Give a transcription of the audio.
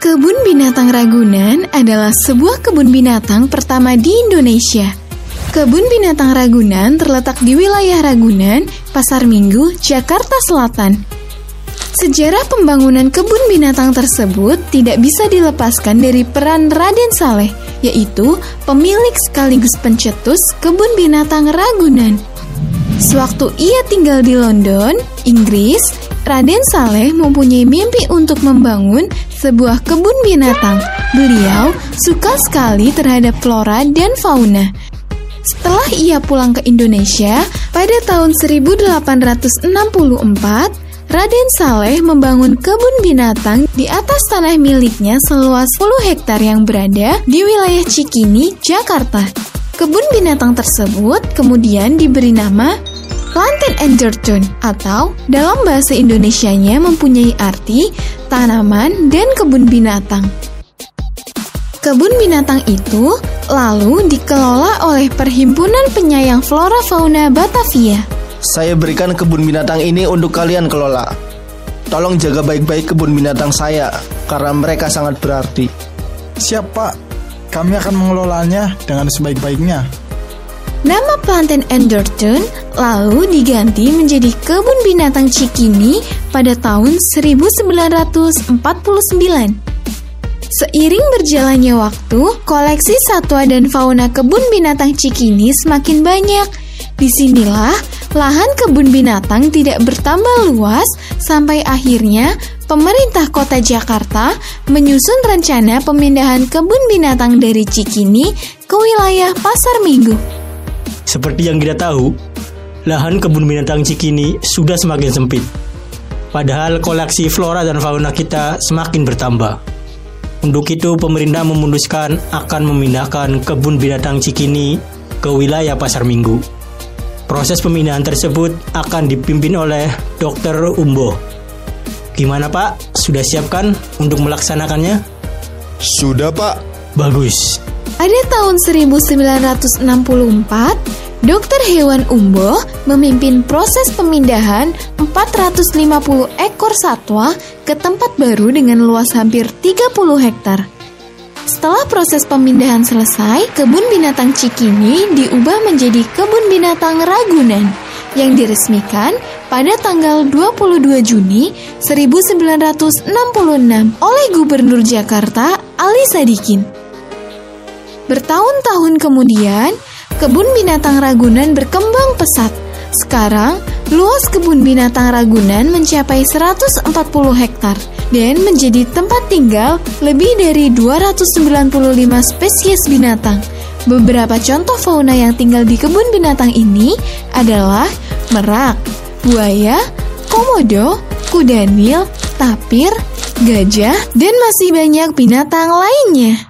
Kebun Binatang Ragunan adalah sebuah kebun binatang pertama di Indonesia. Kebun Binatang Ragunan terletak di wilayah Ragunan, Pasar Minggu, Jakarta Selatan. Sejarah pembangunan kebun binatang tersebut tidak bisa dilepaskan dari peran Raden Saleh, yaitu pemilik sekaligus pencetus kebun binatang Ragunan. Sewaktu ia tinggal di London, Inggris, Raden Saleh mempunyai mimpi untuk membangun sebuah kebun binatang. Beliau suka sekali terhadap flora dan fauna. Setelah ia pulang ke Indonesia pada tahun 1864, Raden Saleh membangun kebun binatang di atas tanah miliknya seluas 10 hektar yang berada di wilayah Cikini, Jakarta. Kebun binatang tersebut kemudian diberi nama Plantain Enderton atau dalam bahasa Indonesianya mempunyai arti tanaman dan kebun binatang. Kebun binatang itu lalu dikelola oleh Perhimpunan Penyayang Flora Fauna Batavia. Saya berikan kebun binatang ini untuk kalian kelola. Tolong jaga baik-baik kebun binatang saya karena mereka sangat berarti. Siap Pak, kami akan mengelolanya dengan sebaik-baiknya. Nama Plantain Enderton lalu diganti menjadi Kebun Binatang Cikini pada tahun 1949. Seiring berjalannya waktu, koleksi satwa dan fauna kebun binatang Cikini semakin banyak. Di sinilah lahan kebun binatang tidak bertambah luas sampai akhirnya pemerintah kota Jakarta menyusun rencana pemindahan kebun binatang dari Cikini ke wilayah Pasar Minggu. Seperti yang kita tahu, lahan kebun binatang Cikini sudah semakin sempit. Padahal koleksi flora dan fauna kita semakin bertambah. Untuk itu, pemerintah memutuskan akan memindahkan kebun binatang Cikini ke wilayah Pasar Minggu. Proses pemindahan tersebut akan dipimpin oleh Dr. Umbo. Gimana Pak? Sudah siapkan untuk melaksanakannya? Sudah Pak. Bagus. Pada tahun 1964, Dokter Hewan Umbo memimpin proses pemindahan 450 ekor satwa ke tempat baru dengan luas hampir 30 hektar. Setelah proses pemindahan selesai, kebun binatang Cikini diubah menjadi kebun binatang Ragunan yang diresmikan pada tanggal 22 Juni 1966 oleh Gubernur Jakarta Ali Sadikin. Bertahun-tahun kemudian, kebun binatang Ragunan berkembang pesat. Sekarang, luas kebun binatang Ragunan mencapai 140 hektar dan menjadi tempat tinggal lebih dari 295 spesies binatang. Beberapa contoh fauna yang tinggal di kebun binatang ini adalah merak, buaya, komodo, kuda nil, tapir, gajah, dan masih banyak binatang lainnya.